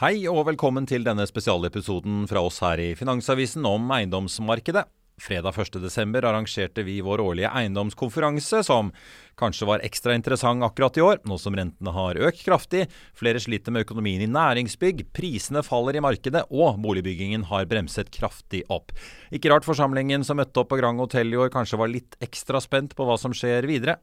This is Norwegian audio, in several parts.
Hei og velkommen til denne spesialepisoden fra oss her i Finansavisen om eiendomsmarkedet. Fredag 1.12. arrangerte vi vår årlige eiendomskonferanse, som kanskje var ekstra interessant akkurat i år, nå som rentene har økt kraftig, flere sliter med økonomien i næringsbygg, prisene faller i markedet og boligbyggingen har bremset kraftig opp. Ikke rart forsamlingen som møtte opp på Grand Hotel i år kanskje var litt ekstra spent på hva som skjer videre.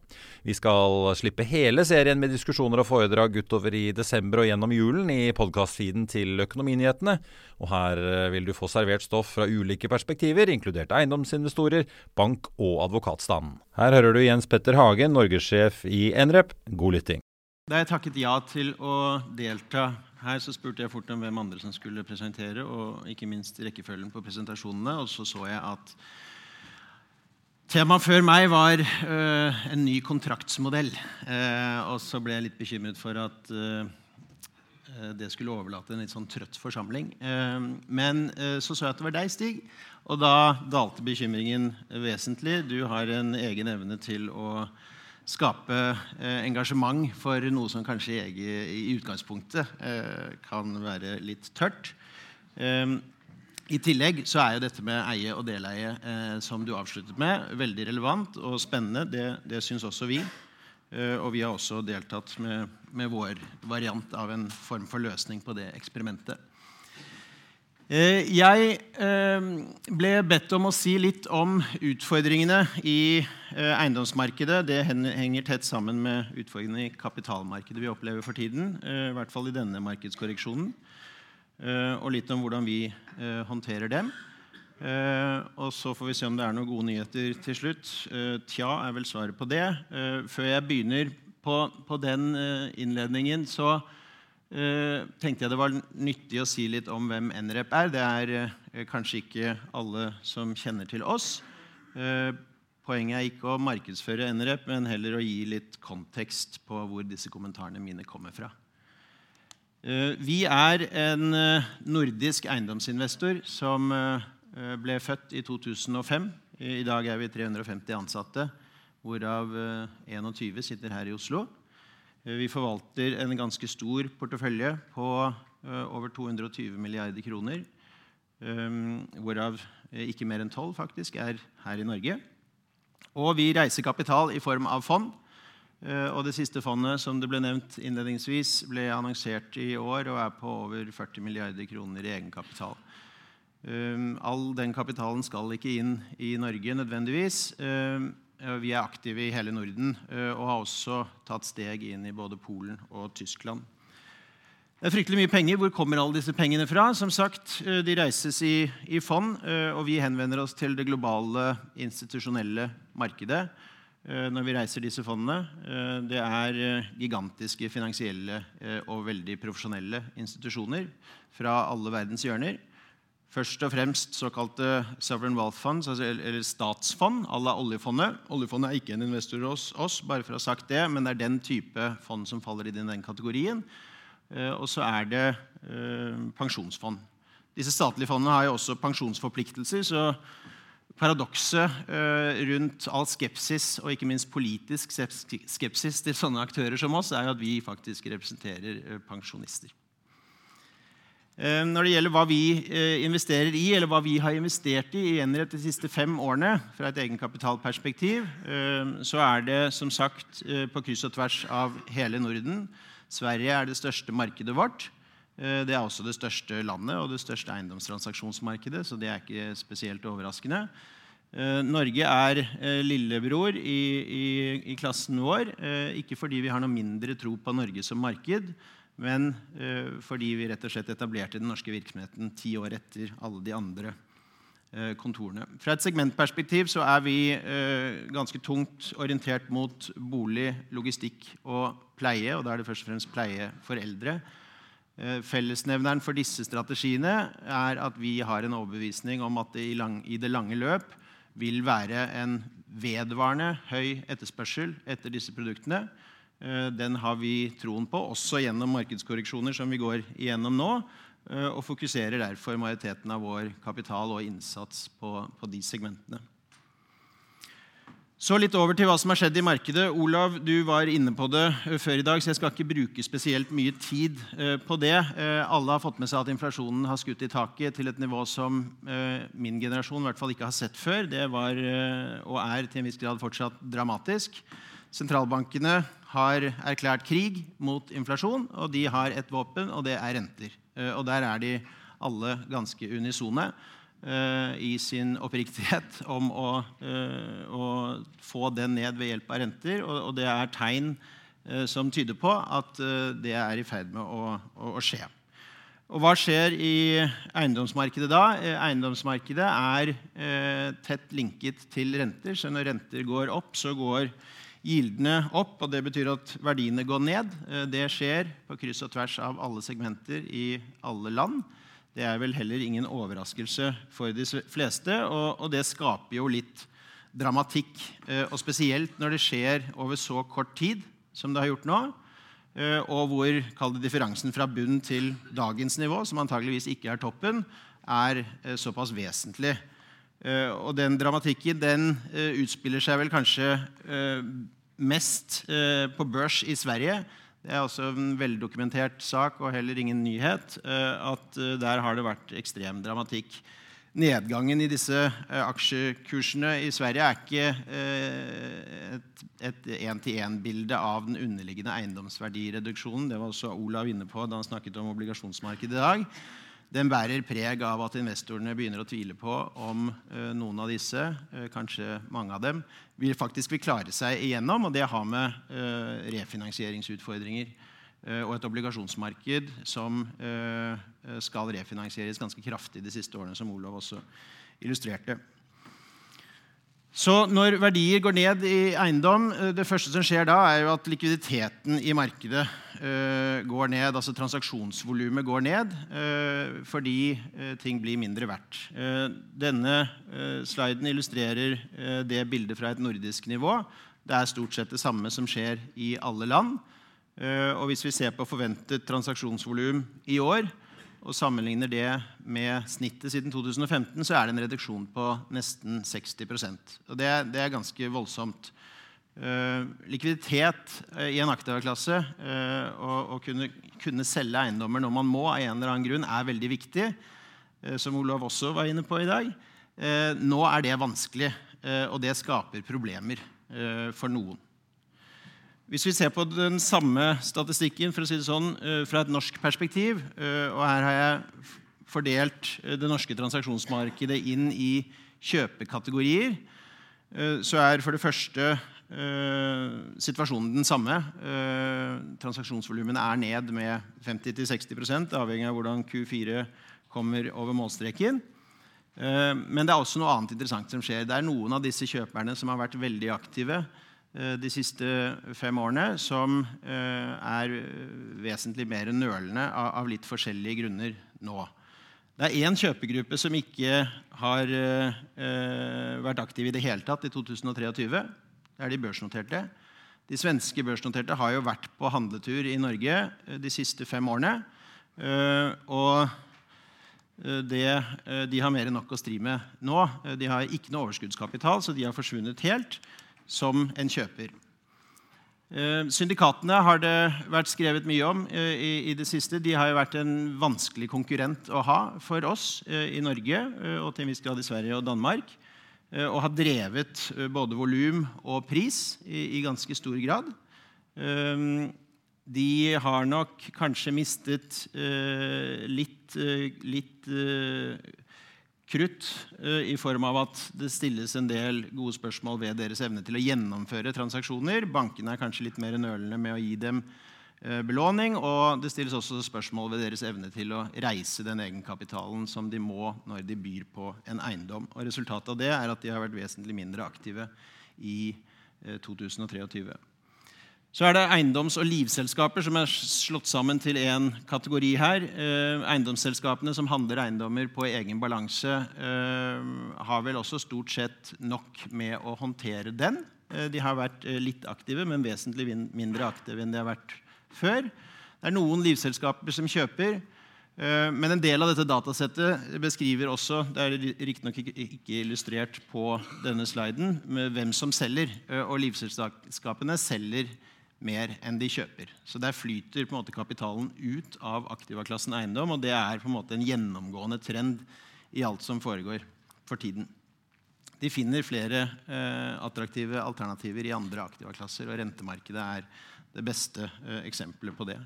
Vi skal slippe hele serien med diskusjoner og foredrag utover i desember og gjennom julen i podkastfeeden til Økonominyhetene, og her vil du få servert stoff fra ulike perspektiver, inkludert eiendomsinvestorer, bank og advokatstanden. Her hører du Jens Petter Hagen, norgessjef i Nrep. God lytting. Da jeg takket ja til å delta her, så spurte jeg fort om hvem andre som skulle presentere, og ikke minst rekkefølgen på presentasjonene. Og så så jeg at temaet før meg var øh, en ny kontraktsmodell. Eh, og så ble jeg litt bekymret for at øh, det skulle overlate en litt sånn trøtt forsamling. Eh, men øh, så så jeg at det var deg, Stig. Og da dalte bekymringen vesentlig. Du har en egen evne til å skape eh, engasjement for noe som kanskje i, i utgangspunktet eh, kan være litt tørt. Eh, I tillegg så er jo dette med eie og deleie, eh, som du avsluttet med, veldig relevant og spennende. Det, det syns også vi. Og vi har også deltatt med, med vår variant av en form for løsning på det eksperimentet. Eh, jeg eh, ble bedt om å si litt om utfordringene i eh, eiendomsmarkedet. Det henger tett sammen med utfordringene i kapitalmarkedet vi opplever for tiden. I hvert fall i denne markedskorreksjonen. Og litt om hvordan vi håndterer dem. Og så får vi se om det er noen gode nyheter til slutt. Tja er vel svaret på det. Før jeg begynner på, den innledningen, så tenkte jeg det var nyttig å si litt om hvem NREP er. Det er uh, kanskje ikke alle som kjenner til oss. Uh, poenget er ikke å markedsføre NREP, men heller å gi litt kontekst på hvor disse kommentarene mine kommer fra. vi er en nordisk eiendomsinvestor som ble født i 2005. I dag er vi 350 ansatte, hvorav 21 sitter her i Oslo. Eh, vi forvalter en ganske stor portefølje på eh, over 220 milliarder kroner. Eh, hvorav ikke mer enn 12 faktisk er her i Norge. Og vi reiser kapital i form av fond. Og det siste fondet som det ble nevnt innledningsvis, ble annonsert i år og er på over 40 milliarder kroner i egenkapital. All den kapitalen skal ikke inn i Norge nødvendigvis. Eh, vi er aktive i hele Norden eh, og har også tatt steg inn i både Polen og Tyskland. Det er fryktelig mye penger. Hvor kommer alle disse pengene fra? Som sagt, eh, De reises i, i fond, og vi henvender oss til det globale institusjonelle markedet når vi reiser disse fondene. Det er gigantiske finansielle og veldig profesjonelle institusjoner fra alle verdens hjørner. Først og fremst såkalte sovereign wealth funds, altså, eller statsfond à la oljefondet. Oljefondet er ikke en investor hos oss, bare for å ha sagt det, men det er den type fond som faller i den kategorien. Eh, og så er det eh, pensjonsfond. Disse statlige fondene har jo også pensjonsforpliktelser. så Paradokset eh, rundt all skepsis, og ikke minst politisk skepsis til sånne aktører som oss, er at vi faktisk representerer pensjonister. Eh, når det gjelder hva vi eh, investerer i, eller hva vi har investert i i Enret de siste fem årene, fra et egenkapitalperspektiv, eh, så er det som sagt på kryss og tvers av hele Norden. Sverige er det største markedet vårt. Det er også det største landet og det største eiendomstransaksjonsmarkedet, så det er ikke spesielt overraskende. Norge er lillebror i, i, i klassen vår, ikke fordi vi har noe mindre tro på Norge som marked, men fordi vi rett og slett etablerte den norske virksomheten ti år etter alle de andre kontorene. Fra et segmentperspektiv så er vi ganske tungt orientert mot bolig, logistikk og pleie. og Da er det først og fremst pleie for eldre. Eh, fellesnevneren for disse strategiene er at vi har en overbevisning om at det i, lang, i det lange løp vil være en vedvarende høy etterspørsel etter disse produktene. Eh, den har vi troen på, også gjennom markedskorreksjoner som vi går igjennom nå, eh, og fokuserer derfor majoriteten av vår kapital og innsats på, på de segmentene. Så litt over til hva som har skjedd i markedet. Olav, du var inne på det eh, før i dag, så jeg skal ikke bruke spesielt mye tid på det. Alle har fått med seg at inflasjonen har skutt i taket til et nivå som min generasjon i hvert fall ikke har sett før. Det var og er til en viss grad fortsatt dramatisk. Sentralbankene har erklært krig mot inflasjon, og de har et våpen, og det er renter. Og der er de alle ganske unisone. Eh, i sin oppriktighet om å, eh, å, få den ned ved hjelp av renter. Og, det er tegn eh, som tyder på at det er i ferd med å, å, skje. Og hva skjer i eiendomsmarkedet da? Eiendomsmarkedet er tett linket til renter. Så når renter går opp, så går gildene opp, og det betyr at verdiene går ned. Det skjer på kryss og tvers av alle segmenter i alle land. Det er vel heller ingen overraskelse for de fleste, og, det skaper jo litt dramatikk. Eh, og spesielt når det skjer over så kort tid som det har gjort nå, eh, og hvor differansen fra bunn til dagens nivå, som antageligvis ikke er toppen, er eh, såpass vesentlig. Og den dramatikken den utspiller seg vel kanskje mest på børs i Sverige det er også en veldokumentert sak og heller ingen nyhet eh, at eh, der har det vært ekstrem dramatikk. Nedgangen i disse eh, aksjekursene i Sverige er ikke et én-til-én-bilde av den underliggende eiendomsverdireduksjonen. Det var også Olav inne på da han snakket om obligasjonsmarkedet i dag den bærer preg av at investorene begynner å tvile på om eh, noen av disse, eh, kanskje mange av dem, vil faktisk vil klare seg igjennom. Og det har med eh, refinansieringsutfordringer og et obligasjonsmarked som skal refinansieres ganske kraftig de siste årene, som Olav også illustrerte. Så når verdier går ned i eiendom, eh, det første som skjer da, er jo at likviditeten i markedet uh, går ned. Altså transaksjonsvolumet går ned uh, fordi ting blir mindre verdt. denne sliden illustrerer det bildet fra et nordisk nivå. Det er stort sett det samme som skjer i alle land. og hvis vi ser på forventet transaksjonsvolum i år, og sammenligner det med snittet siden 2015, så er det en reduksjon på nesten 60% og det, det er ganske voldsomt. Uh, likviditet uh, i en aktivaklasse, eh, og å kunne, kunne, selge eiendommer når man må, av en eller annen grunn, er veldig viktig, som Olav også var inne på i dag. nå er det vanskelig, og det skaper problemer for noen. Hvis vi ser på den samme statistikken for å si det sånn, eh, fra et norsk perspektiv eh, og Her har jeg fordelt eh, det norske transaksjonsmarkedet inn i kjøpekategorier. Så er for det første situasjonen den samme. Transaksjonsvolumene er ned med 50-60% avhengig av hvordan Q4 kommer over målstreken. Men det er også noe annet interessant som skjer. Det er noen av disse kjøperne som har vært veldig aktive de siste fem årene som eh, er vesentlig mer nølende av litt forskjellige grunner nå. Det er én kjøpegruppe som ikke har eh, vært aktiv i det hele tatt i 2023. Det er de børsnoterte. De svenske børsnoterte har jo vært på handletur i Norge de siste fem årene. Og det, de har mer enn nok å stri med nå. De har ikke noe overskuddskapital, så de har forsvunnet helt som en kjøper. Eh, syndikatene har det vært skrevet mye om eh, i, det siste. De har jo vært en vanskelig konkurrent å ha for oss eh, i Norge og til en viss grad i Sverige og Danmark. Og har drevet både volum og pris i, ganske stor grad. de har nok kanskje mistet litt, litt krutt eh, i form av at det stilles en del gode spørsmål ved deres evne til å gjennomføre transaksjoner. Bankene er kanskje litt mer nølende med å gi dem eh, belåning. Og det stilles også spørsmål ved deres evne til å reise den egenkapitalen som de må når de byr på en eiendom. Og Resultatet av det er at de har vært vesentlig mindre aktive i 2023. Så er det eiendoms- og livselskaper som er slått sammen til én kategori her. Eh, eiendomsselskapene som handler eiendommer på egen balanse, eh, har vel også stort sett nok med å håndtere den. Eh, de har vært litt aktive, men vesentlig mindre aktive enn de har vært før. Det er noen livselskaper som kjøper. Men en del av dette datasettet beskriver også det er riktignok ikke, illustrert på denne sliden, hvem som selger. Og livselskapene selger mer enn de kjøper. Så Der flyter på en måte kapitalen ut av aktivaklassen eiendom, og det er på en måte en gjennomgående trend i alt som foregår for tiden. De finner flere eh, attraktive alternativer i andre aktivaklasser, og rentemarkedet er det beste eh, eksempelet på det.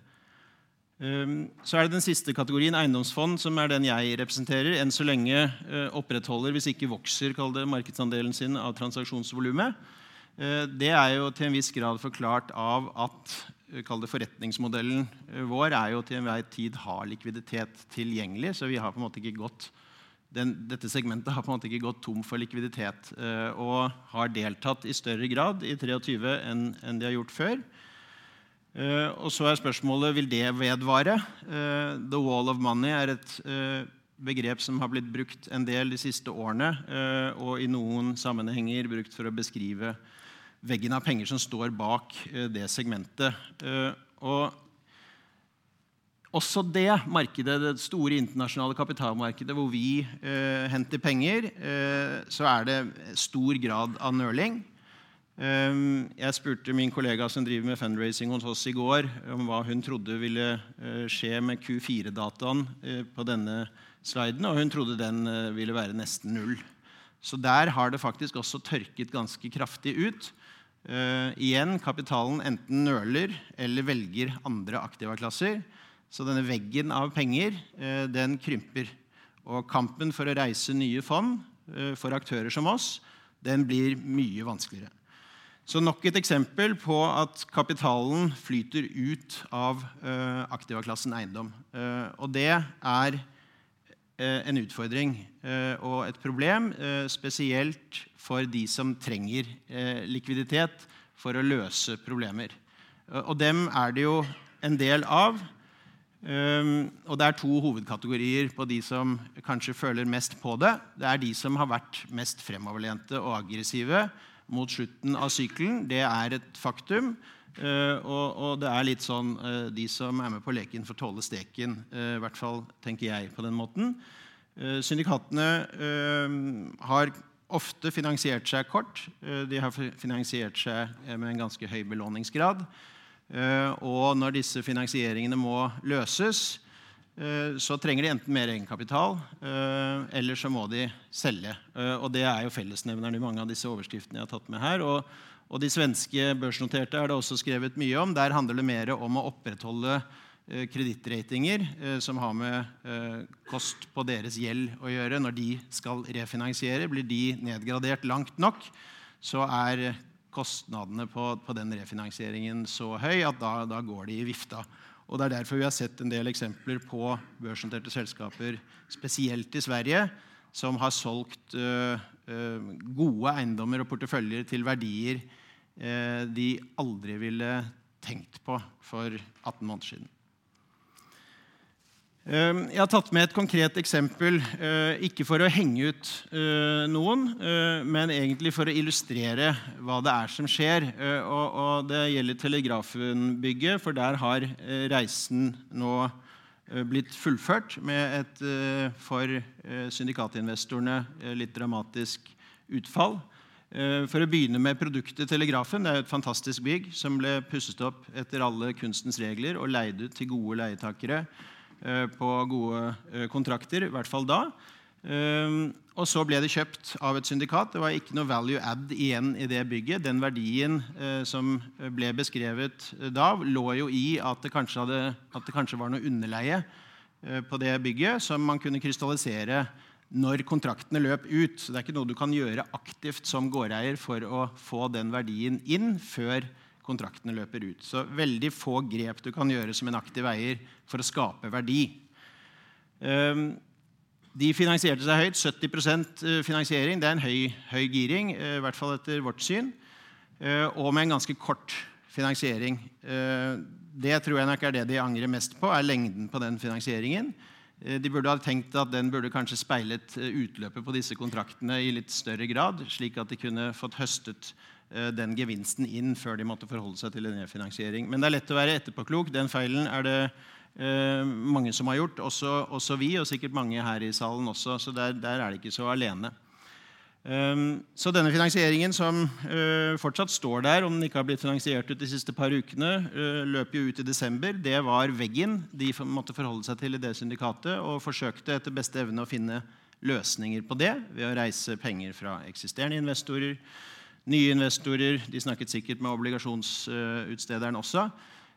Um, så er det den siste kategorien, eiendomsfond, som er den jeg representerer. Enn så lenge eh, opprettholder, hvis ikke vokser, kall det markedsandelen sin av transaksjonsvolumet. Eh, det er jo til en viss grad forklart av at eh, forretningsmodellen eh, vår er jo til enhver tid har likviditet tilgjengelig. Så vi har på en måte ikke gått den, dette segmentet har på en måte ikke gått tom for likviditet og har deltatt i større grad i 23 enn, enn de har gjort før. og så er spørsmålet vil det vedvare. the wall of money er et begrep som har blitt brukt en del de siste årene, og i noen sammenhenger brukt for å beskrive veggen av penger som står bak eh, det segmentet. Eh, og også det markedet, det store internasjonale kapitalmarkedet hvor vi eh, henter penger, eh, så er det stor grad av nøling. Eh, jeg spurte min kollega som driver med fundraising hos oss i går, om hva hun trodde ville eh, skje med Q4-dataen på denne sliden, og hun trodde den ville være nesten null. Så der har det faktisk også tørket ganske kraftig ut. Uh, igjen, kapitalen enten nøler eller velger andre aktivaklasser. Så denne veggen av penger uh, den krymper. Og kampen for å reise nye fond uh, for aktører som oss den blir mye vanskeligere. Så nok et eksempel på at kapitalen flyter ut av aktivaklassen eiendom. og det er en utfordring og et problem, spesielt for de som trenger eh, likviditet for å løse problemer. Og dem er det jo en del av. Og det er to hovedkategorier på de som kanskje føler mest på det. Det er de som har vært mest fremoverlente og aggressive mot slutten av sykkelen. Det er et faktum. Uh, og, og, det er litt sånn uh, de som er med på leken, får tåle steken. Uh, I hvert fall tenker jeg på den måten. syndikatene har ofte finansiert seg kort. Eh, de har finansiert seg eh, med en ganske høy belåningsgrad. Eh, og når disse finansieringene må løses, så trenger de enten mer egenkapital, eller så må de selge. Og det er jo fellesnevneren i mange av disse overskriftene jeg har tatt med her. Og, og de svenske børsnoterte er det også skrevet mye om. Der handler det mer om å opprettholde Eh, kredittratinger eh, som har med eh, kost på deres gjeld å gjøre. Når de skal refinansiere, blir de nedgradert langt nok, så er kostnadene på, på den refinansieringen så høy at da, da, går de i vifta. Og Det er derfor vi har sett en del eksempler på børsnoterte selskaper, spesielt i Sverige, som har solgt gode eiendommer og porteføljer til verdier uh, de aldri ville tenkt på for 18 måneder siden. Ehm, jeg har tatt med et konkret eksempel, eh, ikke for å henge ut eh, noen, eh, men egentlig for å illustrere hva det er som skjer. Og det gjelder Telegrafenbygget, for der har reisen nå blitt fullført med et for syndikatinvestorene litt dramatisk utfall. For å begynne med produktet Telegrafen. Det er et fantastisk bygg som ble pusset opp etter alle kunstens regler og leid ut til gode leietakere Eh, på gode eh, kontrakter, i hvert fall da. Um, og så ble det kjøpt av et syndikat. Det var ikke noe value add igjen i det bygget. Den verdien uh, som ble beskrevet da, lå jo i at det kanskje, hadde, at det kanskje var noe underleie uh, på det bygget som man kunne krystallisere når kontraktene løp ut. Så det er ikke noe du kan gjøre aktivt som gårdeier for å få den verdien inn før kontraktene løper ut. Så veldig få grep du kan gjøre som en aktiv eier for å skape verdi. Um, de finansierte seg høyt. 70 eh, finansiering. Det er en høy, høy giring, eh, i hvert fall etter vårt syn. Eh, og med en ganske kort finansiering. Det tror jeg nok er det de angrer mest på, er lengden på den finansieringen. De burde ha tenkt at den burde kanskje speilet utløpet på disse kontraktene i litt større grad, slik at de kunne fått høstet den gevinsten inn før de måtte forholde seg til en refinansiering. Men det er lett å være etterpåklok. Den feilen er det mange som har gjort, også, også, vi, og sikkert mange her i salen også. Så der, der er det ikke så alene. Um, så denne finansieringen, som uh, fortsatt står der, om den ikke har blitt finansiert ut de siste par ukene, løp jo ut i desember. Det var veggen de måtte forholde seg til i det syndikatet, og forsøkte etter beste evne å finne løsninger på det ved å reise penger fra eksisterende investorer, nye investorer. De snakket sikkert med obligasjonsutstederen også.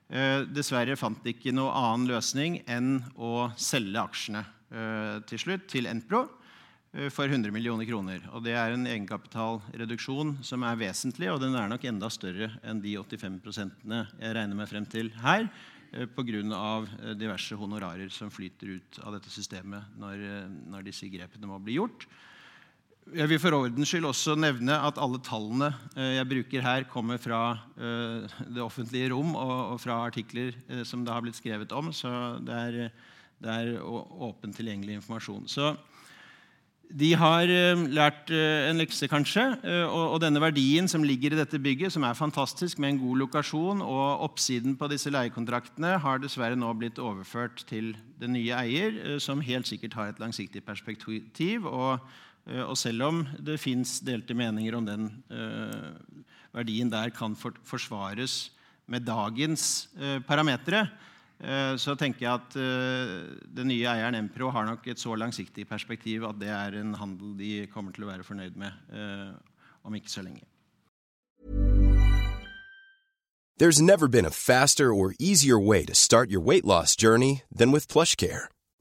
Eh, dessverre fant de ikke noe annen løsning enn å selge aksjene eh, til slutt til Enpro eh, for 100 millioner kroner. Og Det er en egenkapitalreduksjon som er vesentlig, og den er nok enda større enn de 85 jeg regner meg frem til her, pga. diverse honorarer som flyter ut av dette systemet når, når disse grepene må bli gjort. Jeg vil for ordens skyld også nevne at alle tallene eh, jeg bruker her, kommer fra eh, det offentlige rom og fra artikler eh, som det har blitt skrevet om. Så det er, det er åpen tilgjengelig informasjon. Så de har lært en lekse, kanskje. Og denne verdien som ligger i dette bygget, som er fantastisk, med en god lokasjon og oppsiden på disse leiekontraktene, har dessverre nå blitt overført til den nye eier, som helt sikkert har et langsiktig perspektiv. og og selv om det fins delte meninger om den eh, verdien der kan forsvares med dagens eh, parametere, så tenker jeg at den nye eieren Empro har nok et så langsiktig perspektiv at det er en handel de kommer til å være fornøyd med om ikke så lenge. There's never been a faster or easier way to start your weight loss journey than with PlushCare.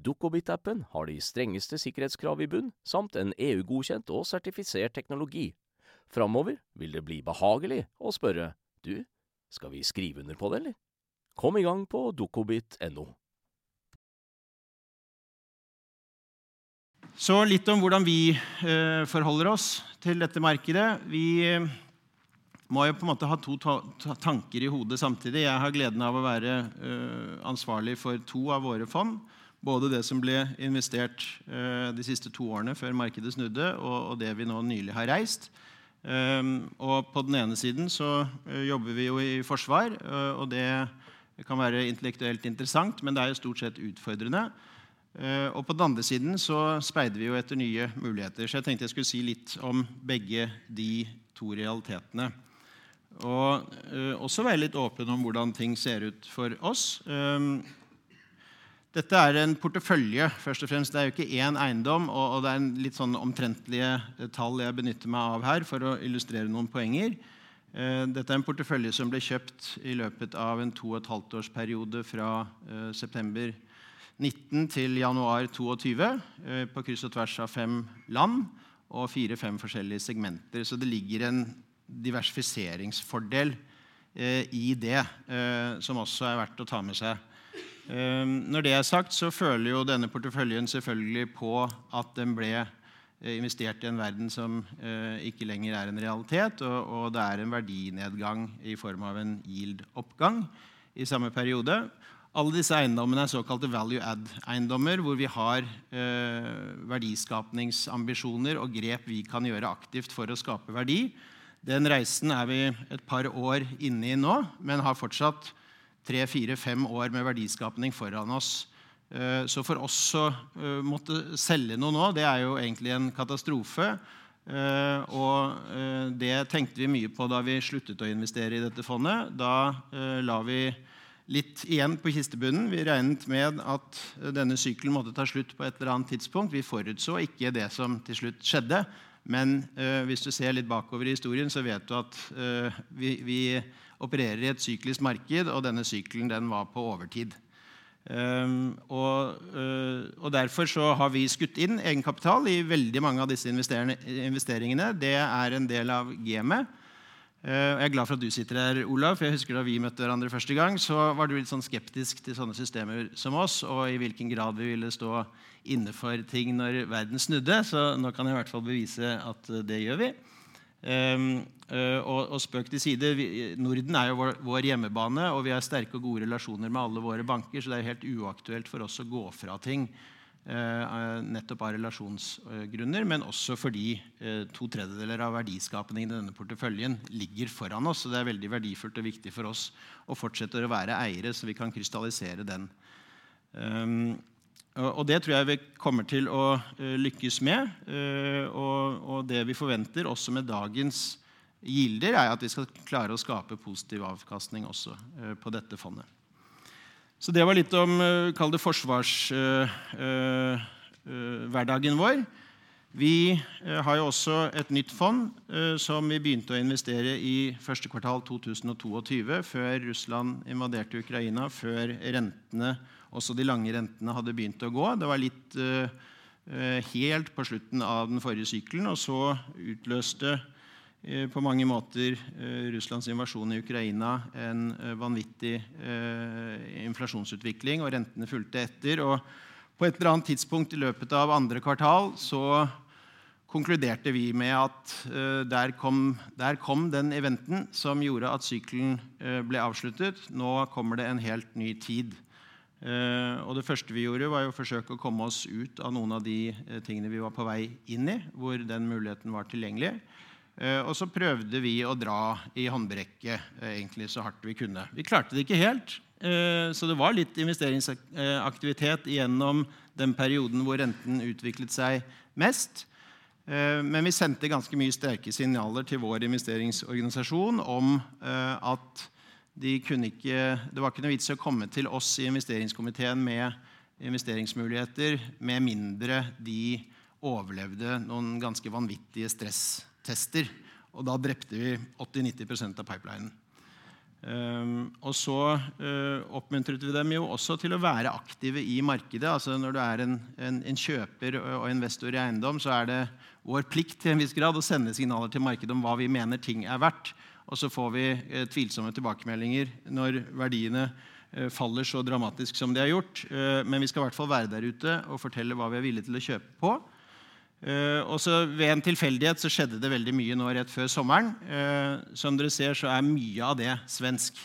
Dukkobit-appen har de strengeste sikkerhetskrav i bunn, samt en EU-godkjent og sertifisert teknologi. Framover vil det bli behagelig å spørre du, skal vi skrive under på det, eller? Kom i gang på dukkobit.no. Så litt om hvordan vi eh, forholder oss til dette markedet. Vi eh, må jo på en måte ha to ta tanker i hodet samtidig. Jeg har gleden av å være eh, ansvarlig for to av våre fond. Både det som ble investert eh, de siste to årene før markedet snudde, og, det vi nå nylig har reist. Ehm, og på den ene siden så eh, jobber vi jo i forsvar, eh, og det kan være intellektuelt interessant, men det er jo stort sett utfordrende. Og på den andre siden så speider vi jo etter nye muligheter. Så jeg tenkte jeg skulle si litt om begge de to realitetene. Og også være litt åpen om hvordan ting ser ut for oss. Dette er en portefølje. først og fremst. Det er jo ikke én eiendom. Og, det er en litt sånn omtrentlige tall jeg benytter meg av her for å illustrere noen poenger. Uh, dette er en portefølje som ble kjøpt i løpet av en to og et halvt fra uh, september 19 til januar 22 på kryss og tvers av fem land og fire-fem forskjellige segmenter. Så det ligger en diversifiseringsfordel eh, i det, eh, som også er verdt å ta med seg. Eh, når det er sagt, så føler jo denne porteføljen selvfølgelig på at den ble eh, investert i en verden som eh, ikke lenger er en realitet, og, og, det er en verdinedgang i form av en yield-oppgang i samme periode. Alle disse eiendommene er såkalte value add-eiendommer, hvor vi har eh, verdiskapningsambisjoner og grep vi kan gjøre aktivt for å skape verdi. Den reisen er vi et par år inne i nå, men har fortsatt tre, fire, fem år med verdiskapning foran oss. Eh, så for oss å eh, måtte selge noe nå, det er jo egentlig en katastrofe. Eh, og det tenkte vi mye på da vi sluttet å investere i dette fondet. Da la vi litt igjen på kistebunnen. Vi regnet med at denne sykelen måtte ta slutt på et eller annet tidspunkt. Vi forutså ikke det som til slutt skjedde. Men hvis du ser litt bakover i historien, så vet du at vi, vi, opererer i et syklisk marked, og denne sykkelen den var på overtid. Um, og, uh, og, Derfor så har vi skutt inn egenkapital i veldig mange av disse investeringene. Det er en del av gamet. Jeg er glad for at du sitter her, Olav. for jeg husker Da vi møtte hverandre første gang, så var du litt sånn skeptisk til sånne systemer som oss, og i hvilken grad vi ville stå inne for ting når verden snudde. Så nå kan jeg i hvert fall bevise at eh, det gjør vi. Um, uh, og, og, spøk til side, Norden er jo vår, vår, hjemmebane, og vi har sterke og gode relasjoner med alle våre banker, så det er helt uaktuelt for oss å gå fra ting uh, nettopp av relasjonsgrunner, men også fordi to tredjedeler av verdiskapningen i denne porteføljen ligger foran oss. Så det er veldig verdifullt og viktig for oss å fortsette å være eiere, så vi kan krystallisere den. Um, og det tror jeg vi kommer til å eh, lykkes med. Eh, og det vi forventer også med dagens gilder, er at vi skal klare å skape positiv avkastning også eh, på dette fondet. Så det var litt om kall det forsvarshverdagen vår. Vi har jo også et nytt fond som vi begynte å investere i første kvartal 2022, før Russland invaderte Ukraina, før rentene også de lange rentene hadde begynt å gå. Det var litt uh, helt på slutten av den forrige sykkelen, og så utløste uh, på mange måter Russlands invasjon i Ukraina en vanvittig inflasjonsutvikling, og rentene fulgte etter. og på et eller annet tidspunkt i løpet av andre kvartal så konkluderte vi med at der, kom, der, kom, den eventen som gjorde at sykkelen ble avsluttet. Nå kommer det en helt ny tid. Uh, og Det første vi gjorde, var å forsøke å komme oss ut av noen av de uh, tingene vi var på vei inn i, hvor den muligheten var tilgjengelig. Uh, og så prøvde vi å dra i håndbrekket egentlig så hardt vi kunne. Vi klarte det ikke helt, så det var litt investeringsaktivitet gjennom den perioden hvor renten utviklet seg mest. Men vi sendte ganske mye sterke signaler til vår investeringsorganisasjon om at de ikke, det var ikke noe vits i å komme til oss i investeringskomiteen med investeringsmuligheter med mindre de overlevde noen ganske vanvittige stresstester. Og da drepte vi 80-90% av pipelinen. Um, og så uh, oppmuntret vi dem jo også til å være aktive i markedet. altså Når du er en, en, en, kjøper og investor i eiendom, så er det vår plikt til en viss grad å sende signaler til markedet om hva vi mener ting er verdt. Og så får vi eh, tvilsomme tilbakemeldinger når verdiene eh, faller så dramatisk som de har gjort. Eh, men vi skal i hvert fall være der ute og fortelle hva vi er villige til å kjøpe på. Og så Ved en tilfeldighet så skjedde det veldig mye nå rett før sommeren. Som dere ser, så er mye av det svensk.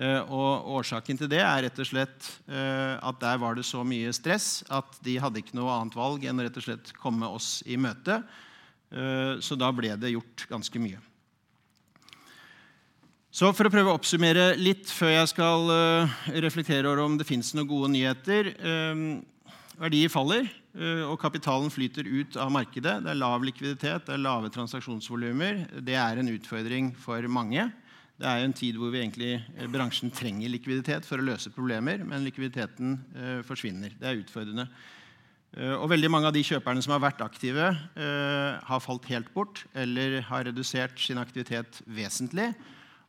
Og Årsaken til det er rett og slett at der var det så mye stress at de hadde ikke noe annet valg enn å rett og slett komme oss i møte. Så da ble det gjort ganske mye. Så For å prøve å oppsummere litt før jeg skal reflektere over om det fins noen gode nyheter. Verdier faller, og kapitalen flyter ut av markedet. Det er lav likviditet, det er lave transaksjonsvolumer. Det er en utfordring for mange. Det er en tid hvor egentlig, eh, bransjen trenger likviditet for å løse problemer, men likviditeten eh, forsvinner. Det er utfordrende. Eh, og veldig mange av de kjøperne som har vært aktive, eh, har falt helt bort eller har redusert sin aktivitet vesentlig.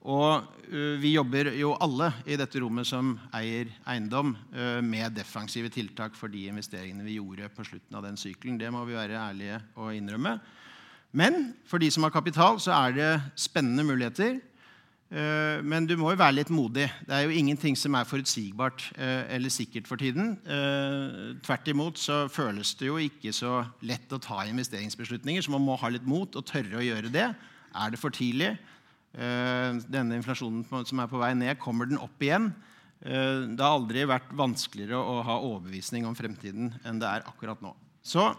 Og uh, vi jobber jo alle i dette rommet som eier eiendom, uh, med defensive tiltak for de investeringene vi gjorde på slutten av den sykelen. Det må vi være ærlige og innrømme. Men for de som har kapital, så er det spennende muligheter. Uh, men du må jo være litt modig. Det er jo ingenting som er forutsigbart eller sikkert for tiden. Tvert imot så føles det jo ikke så lett å ta investeringsbeslutninger, så man må ha litt mot og tørre å gjøre det. Er det for tidlig? Eh, denne inflasjonen som er på vei ned, kommer den opp igjen? Eh, det har aldri vært vanskeligere å ha overbevisning om fremtiden enn det er akkurat nå. Så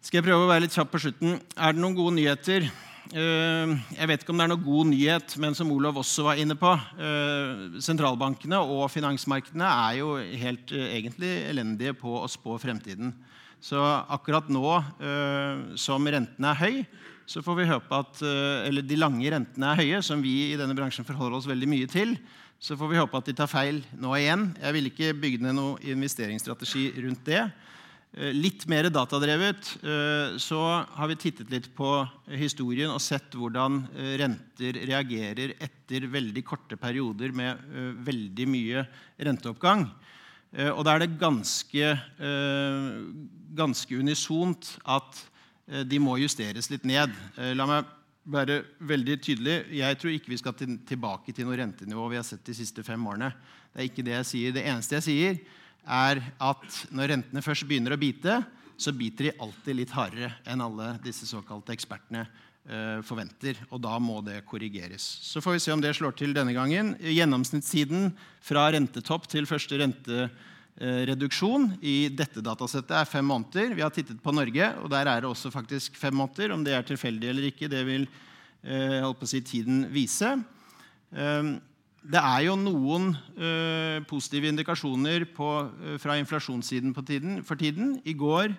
skal jeg prøve å være litt kjapp på slutten. Er det noen gode nyheter? Eh, jeg vet ikke om det er noen god nyhet, men som Olav også var inne på Sentralbankene og finansmarkedene er jo helt egentlig elendige på å spå fremtiden. Så akkurat nå som rentene er høy, så får vi håpe at eh, eller de lange rentene er høye, som vi i denne bransjen forholder oss veldig mye til. Så får vi håpe at de tar feil nå igjen. Jeg vil ikke bygge ned noen investeringsstrategi rundt det. Eh, litt mer datadrevet eh, så har vi tittet litt på historien og sett hvordan renter reagerer etter veldig korte perioder med veldig mye renteoppgang. Og da er det ganske, ganske unisont at de må justeres litt ned. Eh, la meg være veldig tydelig. Jeg tror ikke vi skal tilbake til noe rentenivå vi har sett de siste fem årene. Det er ikke det jeg sier. Det eneste jeg sier, er at når rentene først begynner å bite, så biter de alltid litt hardere enn alle disse såkalte ekspertene eh, forventer. Og da må det korrigeres. Så får vi se om det slår til denne gangen. Gjennomsnittssiden fra rentetopp til første rente Eh, reduksjon i dette datasettet er fem måneder. Vi har tittet på Norge, og der er det også faktisk fem måneder. Om det er tilfeldig eller ikke, det vil eh, si, tiden vise. Eh, det er jo noen eh, positive indikasjoner på, eh, fra inflasjonssiden tiden, for tiden. I går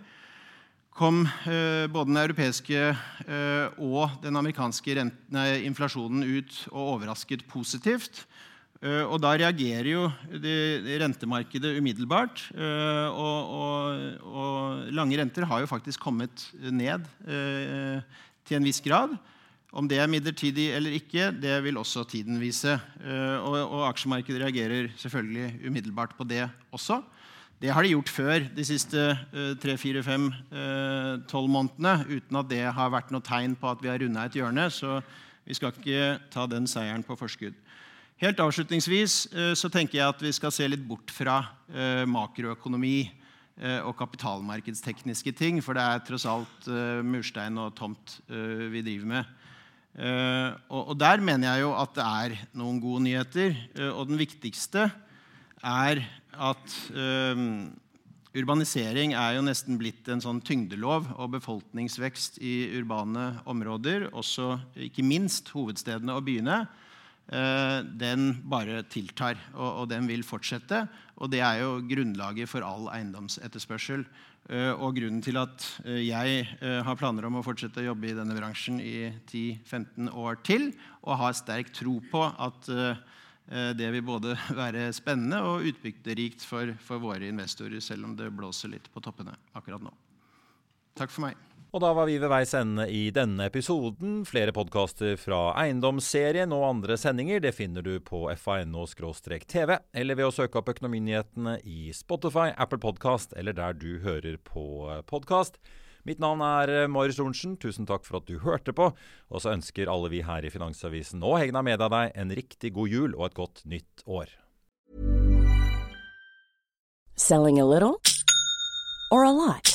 kom eh, både den europeiske og den amerikanske renten, inflasjonen ut og overrasket positivt. Eh, og da reagerer jo rentemarkedet umiddelbart. Eh, og, og, og, lange renter har jo faktisk kommet ned eh, til en viss grad. Om det er midlertidig eller ikke, det vil også tiden vise. Og, og aksjemarkedet reagerer selvfølgelig umiddelbart på det også. Det har de gjort før de siste tre, fire, fem, tolv månedene uten at det har vært noe tegn på at vi har runda et hjørne. Så vi skal ikke ta den seieren på forskudd. Helt avslutningsvis eh, så tenker jeg at vi skal se litt bort fra eh, makroøkonomi eh, og kapitalmarkedstekniske ting, for det er tross alt murstein og tomt vi driver med. Og der mener jeg jo at det er noen gode nyheter. Og den viktigste er at urbanisering er jo nesten blitt en sånn tyngdelov, og befolkningsvekst i urbane områder, også ikke minst hovedstedene og byene, den bare tiltar, og, den vil fortsette. Og det er jo grunnlaget for all eiendomsetterspørsel. Eh, og grunnen til at eh, jeg har planer om å fortsette å jobbe i denne bransjen i 10-15 år til, og har sterk tro på at det vil både være spennende og utbytterikt for, for våre investorer, selv om det blåser litt på toppene akkurat nå. Takk for meg. Og da var vi ved veis ende i denne episoden. Flere podkaster fra Eiendomsserien og andre sendinger det finner du på fa.no-tv, eller ved å søke opp Økonominyhetene i Spotify, Apple Podkast eller der du hører på podkast. Mitt navn er Marius Lorentzen. Tusen takk for at du hørte på. Og så ønsker alle vi her i Finansavisen og Hegna Media deg en riktig god jul og et godt nytt år. Selling a little or a lot?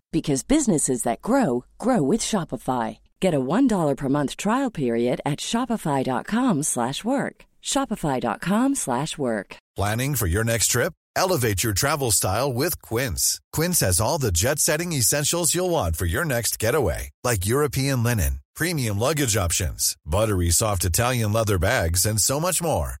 because businesses that grow grow with Shopify. Get a $1 per month trial period at Shopify.com slash work. Shopify.com slash work. Planning for your next trip? Elevate your travel style with Quince. Quince has all the jet setting essentials you'll want for your next getaway, like European linen, premium luggage options, buttery soft Italian leather bags, and so much more.